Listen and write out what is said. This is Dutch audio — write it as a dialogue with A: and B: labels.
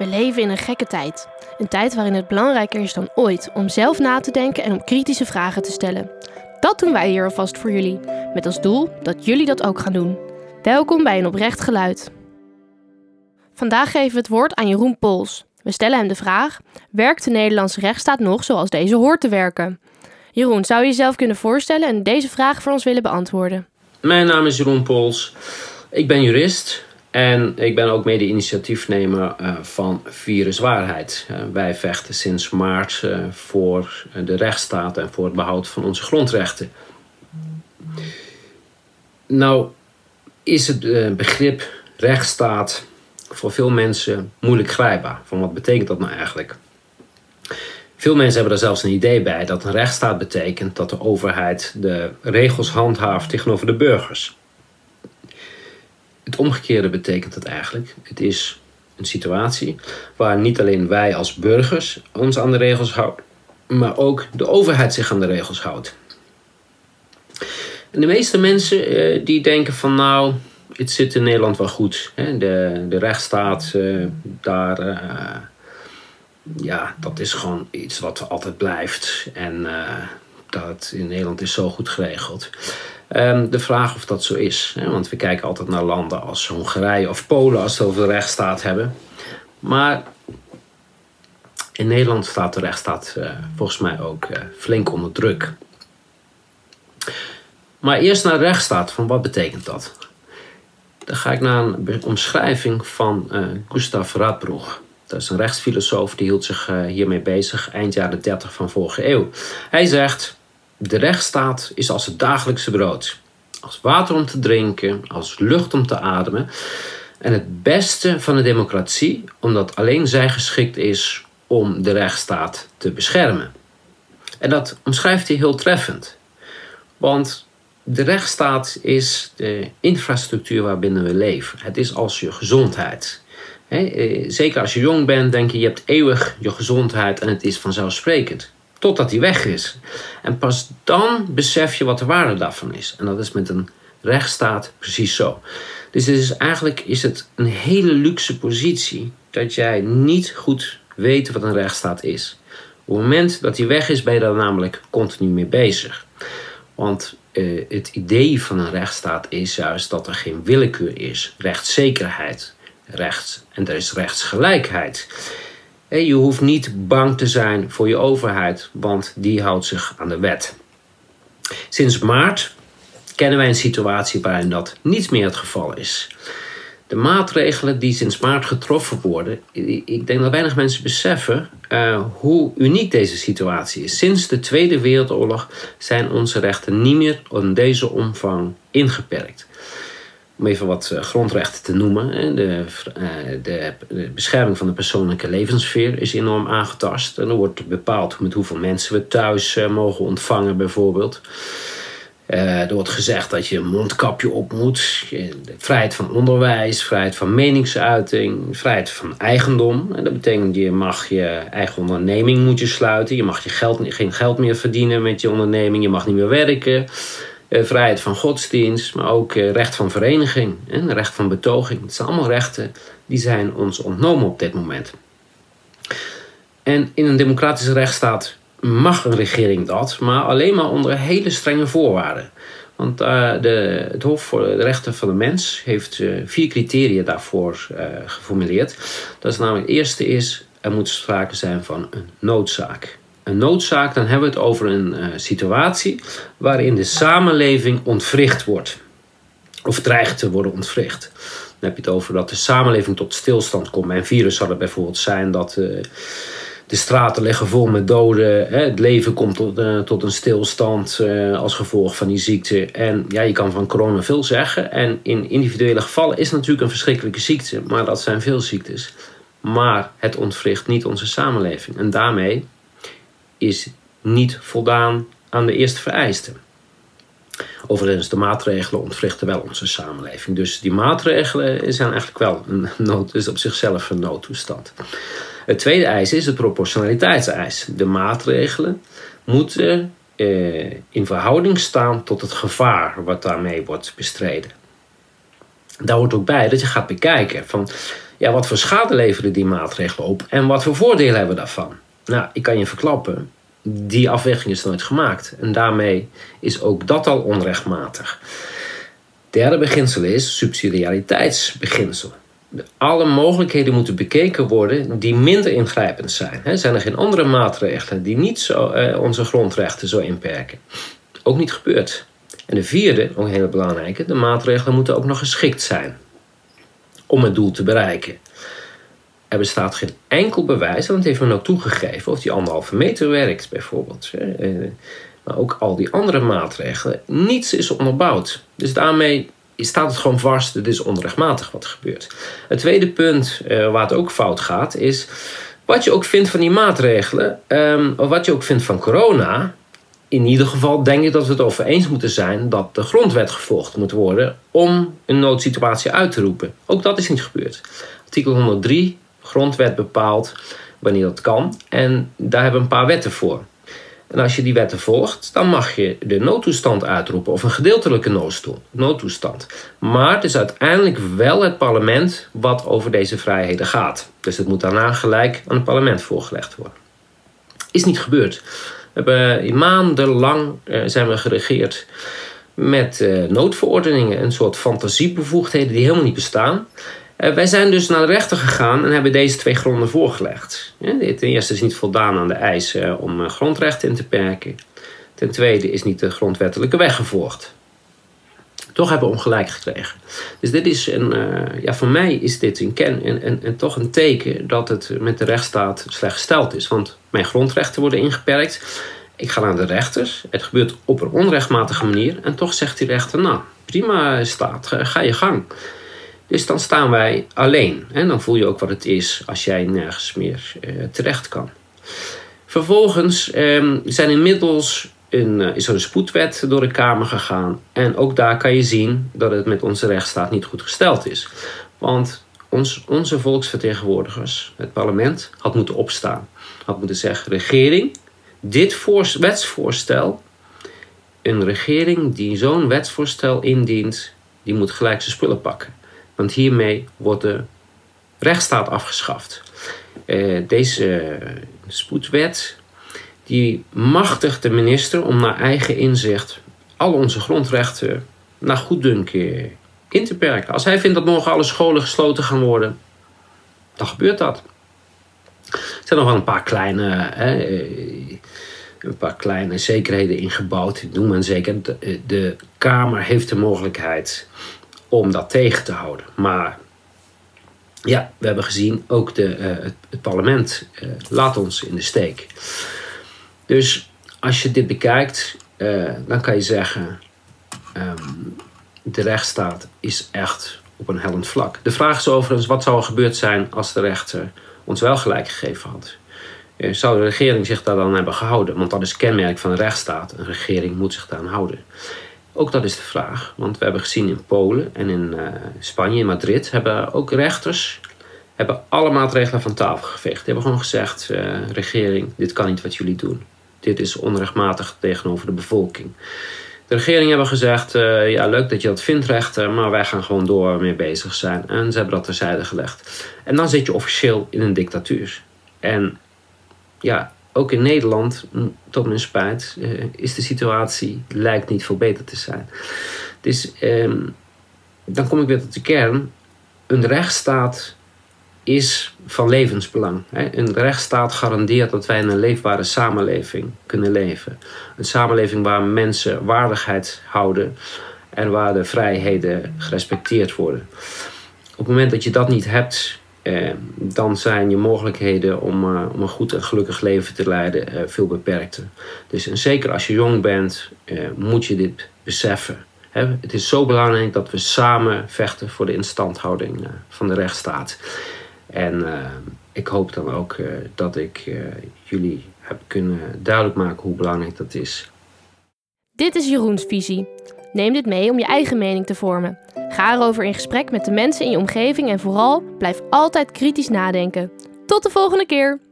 A: We leven in een gekke tijd. Een tijd waarin het belangrijker is dan ooit om zelf na te denken en om kritische vragen te stellen. Dat doen wij hier alvast voor jullie, met als doel dat jullie dat ook gaan doen. Welkom bij een oprecht geluid. Vandaag geven we het woord aan Jeroen Pols. We stellen hem de vraag: werkt de Nederlandse rechtsstaat nog zoals deze hoort te werken? Jeroen, zou je jezelf kunnen voorstellen en deze vraag voor ons willen beantwoorden?
B: Mijn naam is Jeroen Pols. Ik ben jurist en ik ben ook mede-initiatiefnemer uh, van Viruswaarheid. Uh, wij vechten sinds maart uh, voor de rechtsstaat en voor het behoud van onze grondrechten. Nou is het begrip rechtsstaat voor veel mensen moeilijk grijpbaar. Van wat betekent dat nou eigenlijk? Veel mensen hebben er zelfs een idee bij dat een rechtsstaat betekent dat de overheid de regels handhaaft tegenover de burgers. Het omgekeerde betekent het eigenlijk. Het is een situatie waar niet alleen wij als burgers ons aan de regels houden, maar ook de overheid zich aan de regels houdt. En de meeste mensen eh, die denken van nou, het zit in Nederland wel goed. Hè? De, de rechtsstaat, eh, daar, uh, ja, dat is gewoon iets wat altijd blijft. En dat in Nederland is zo goed geregeld. Um, de vraag of dat zo is. Hè? Want we kijken altijd naar landen als Hongarije of Polen als ze over de rechtsstaat hebben. Maar in Nederland staat de rechtsstaat uh, volgens mij ook uh, flink onder druk. Maar eerst naar de rechtsstaat, van wat betekent dat? Dan ga ik naar een omschrijving van uh, Gustav Radbroeg. Dat is een rechtsfilosoof die hield zich hiermee bezig eind jaren 30 van vorige eeuw. Hij zegt de rechtsstaat is als het dagelijkse brood. Als water om te drinken, als lucht om te ademen. En het beste van de democratie, omdat alleen zij geschikt is om de rechtsstaat te beschermen. En dat omschrijft hij heel treffend. Want de rechtsstaat is de infrastructuur waarbinnen we leven. Het is als je gezondheid. Eh, zeker als je jong bent, denk je, je hebt eeuwig je gezondheid en het is vanzelfsprekend totdat hij weg is. En pas dan besef je wat de waarde daarvan is. En dat is met een rechtsstaat precies zo. Dus eigenlijk is het een hele luxe positie dat jij niet goed weet wat een rechtsstaat is. Op het moment dat hij weg is, ben je daar namelijk continu mee bezig. Want uh, het idee van een rechtsstaat is juist dat er geen willekeur is, rechtszekerheid, rechts en er is rechtsgelijkheid. Je hoeft niet bang te zijn voor je overheid, want die houdt zich aan de wet. Sinds maart kennen wij een situatie waarin dat niet meer het geval is. De maatregelen die sinds maart getroffen worden, ik denk dat weinig mensen beseffen uh, hoe uniek deze situatie is. Sinds de Tweede Wereldoorlog zijn onze rechten niet meer in deze omvang ingeperkt om even wat eh, grondrechten te noemen. De, eh, de, de, bescherming van de persoonlijke levenssfeer is enorm aangetast. En er wordt bepaald met hoeveel mensen we thuis eh, mogen ontvangen, bijvoorbeeld. er wordt gezegd dat je een mondkapje op moet. Vrijheid van onderwijs, vrijheid van meningsuiting, vrijheid van eigendom. En dat betekent je mag je eigen onderneming moet je sluiten. Je mag je geld, geen geld meer verdienen met je onderneming. Je mag niet meer werken. Eh, vrijheid van godsdienst, maar ook eh, recht van vereniging en recht van betoging. Het zijn allemaal rechten die zijn ons ontnomen op dit moment. En in een democratische rechtsstaat mag een regering dat, maar alleen maar onder hele strenge voorwaarden. Want uh, de, het Hof voor de Rechten van de Mens heeft vier criteria daarvoor geformuleerd. Dat is namelijk het eerste is, er moet sprake zijn van een noodzaak een noodzaak, dan hebben we het over een uh, situatie waarin de samenleving ontwricht wordt. Of dreigt te worden ontwricht. Dan heb je het over dat de samenleving tot stilstand komt. Een virus zou het bijvoorbeeld zijn dat uh, de straten liggen vol met doden. Hè, het leven komt tot, uh, tot een stilstand als gevolg van die ziekte. En ja, je kan van corona veel zeggen. En in individuele gevallen is het natuurlijk een verschrikkelijke ziekte. Maar dat zijn veel ziektes. Maar het ontwricht niet onze samenleving. En daarmee is niet voldaan aan de eerste vereisten. Overigens, de maatregelen ontwrichten wel onze samenleving. Dus die maatregelen zijn eigenlijk wel een nood, is op zichzelf een noodtoestand. Het tweede eis is de proportionaliteitseis. De maatregelen moeten eh, in verhouding staan tot het gevaar wat daarmee wordt bestreden. Daar hoort ook bij dat je gaat bekijken van Ja, wat voor schade leveren die maatregelen op en wat voor voordelen hebben we daarvan? Nou, ik kan je verklappen, die afweging is nooit gemaakt. En daarmee is ook dat al onrechtmatig. Derde beginsel is subsidiariteitsbeginsel. Alle mogelijkheden moeten bekeken worden die minder ingrijpend zijn. zijn er geen andere maatregelen die niet zo, eh, onze grondrechten zo inperken? Ook niet gebeurd. En de vierde, ook een hele belangrijke, de maatregelen moeten ook nog geschikt zijn om het doel te bereiken. Er bestaat geen enkel bewijs, en dat heeft men ook toegegeven, of die anderhalve meter werkt bijvoorbeeld. Eh, maar ook al die andere maatregelen, niets is onderbouwd. Dus daarmee staat het gewoon vast, het is onrechtmatig wat er gebeurt. Het tweede punt uh, waar het ook fout gaat, is wat je ook vindt van die maatregelen, um, of wat je ook vindt van corona. In ieder geval denk ik dat we het over eens moeten zijn dat de grondwet gevolgd moet worden om een noodsituatie uit te roepen. Ook dat is niet gebeurd. Artikel 103 grondwet bepaalt wanneer dat kan. En daar hebben we een paar wetten voor. En als je die wetten volgt, dan mag je de noodtoestand uitroepen of een gedeeltelijke noodtoestand. Maar het is uiteindelijk wel het parlement wat over deze vrijheden gaat. Dus het moet daarna gelijk aan het parlement voorgelegd worden. Is niet gebeurd. We hebben maandenlang uh, zijn we geregeerd met uh, noodverordeningen, een soort fantasiebevoegdheden die helemaal niet bestaan. Uh, wij zijn dus naar de rechter gegaan en hebben deze twee gronden voorgelegd. Ten eerste is niet voldaan aan de eisen om uh, grondrechten in te perken. Ten tweede is niet de grondwettelijke weg gevolgd. Toch hebben we ongelijk gekregen. Dus dit is een, ja, voor mij is dit een ken en, en, en toch een teken dat het met de rechtsstaat slecht gesteld is. Want mijn grondrechten worden ingeperkt. Ik ga naar de rechters. Het gebeurt op een onrechtmatige manier. En toch zegt die rechter, nou, prima staat, ga je gang. Dus dan staan wij alleen. En dan voel je ook wat het is als jij nergens meer uh, terecht kan. Vervolgens um, zijn inmiddels een, uh, is er een spoedwet door de Kamer gegaan. En ook daar kan je zien dat het met onze rechtsstaat niet goed gesteld is. Want ons, onze volksvertegenwoordigers, het parlement, had moeten opstaan. Had moeten zeggen: regering, dit voor, wetsvoorstel. Een regering die zo'n wetsvoorstel indient, die moet gelijk zijn spullen pakken. Want hiermee wordt de rechtsstaat afgeschaft. Uh, deze spoedwet die machtigt de minister om naar eigen inzicht al onze grondrechten naar goeddunken in te perken. Als hij vindt dat morgen alle scholen gesloten gaan worden, dan gebeurt dat. Er zijn nog wel een paar kleine, hè, eh, een paar kleine zekerheden ingebouwd. Noem maar zeker. De Kamer heeft de mogelijkheid om dat tegen te houden. Maar ja, we hebben gezien, ook de, uh, het, parlement uh, laat ons in de steek. Dus als je dit bekijkt, uh, dan kan je zeggen, um, de rechtsstaat is echt op een hellend vlak. De vraag is overigens, wat zou er gebeurd zijn als de rechter ons wel gelijk gegeven had? Zou de regering zich daar dan hebben gehouden? Want dat is kenmerk van een rechtsstaat. Een regering moet zich daaraan houden. Ook dat is de vraag. Want we hebben gezien in Polen en in uh, Spanje, in Madrid, hebben ook rechters hebben alle maatregelen van tafel geveegd. Die hebben gewoon gezegd, uh, regering, dit kan niet wat jullie doen. Dit is onrechtmatig tegenover de bevolking. De regering hebben gezegd, uh, ja leuk dat je dat vindt rechter, maar wij gaan gewoon door mee bezig zijn. En ze hebben dat terzijde gelegd. En dan zit je officieel in een dictatuur. En ja, ook in Nederland, tot mijn spijt, uh, is de situatie lijkt niet veel beter te zijn. Dus um, dan kom ik weer tot de kern. Een rechtsstaat is van levensbelang. Hè? Een rechtsstaat garandeert dat wij in een leefbare samenleving kunnen leven. Een samenleving waar mensen waardigheid houden en waar de vrijheden gerespecteerd worden. Op het moment dat je dat niet hebt, eh, dan zijn je mogelijkheden om, uh, om een goed en gelukkig leven te leiden uh, veel beperkter. Dus en zeker als je jong bent, moet je dit beseffen. Het is zo belangrijk dat we samen vechten voor de instandhouding van de rechtsstaat. En ik hoop dan ook dat ik jullie heb kunnen duidelijk maken hoe belangrijk dat is.
A: Dit is Jeroens visie. Neem dit mee om je eigen mening te vormen. Ga erover in gesprek met de mensen in je omgeving en vooral blijf altijd kritisch nadenken. Tot de volgende keer!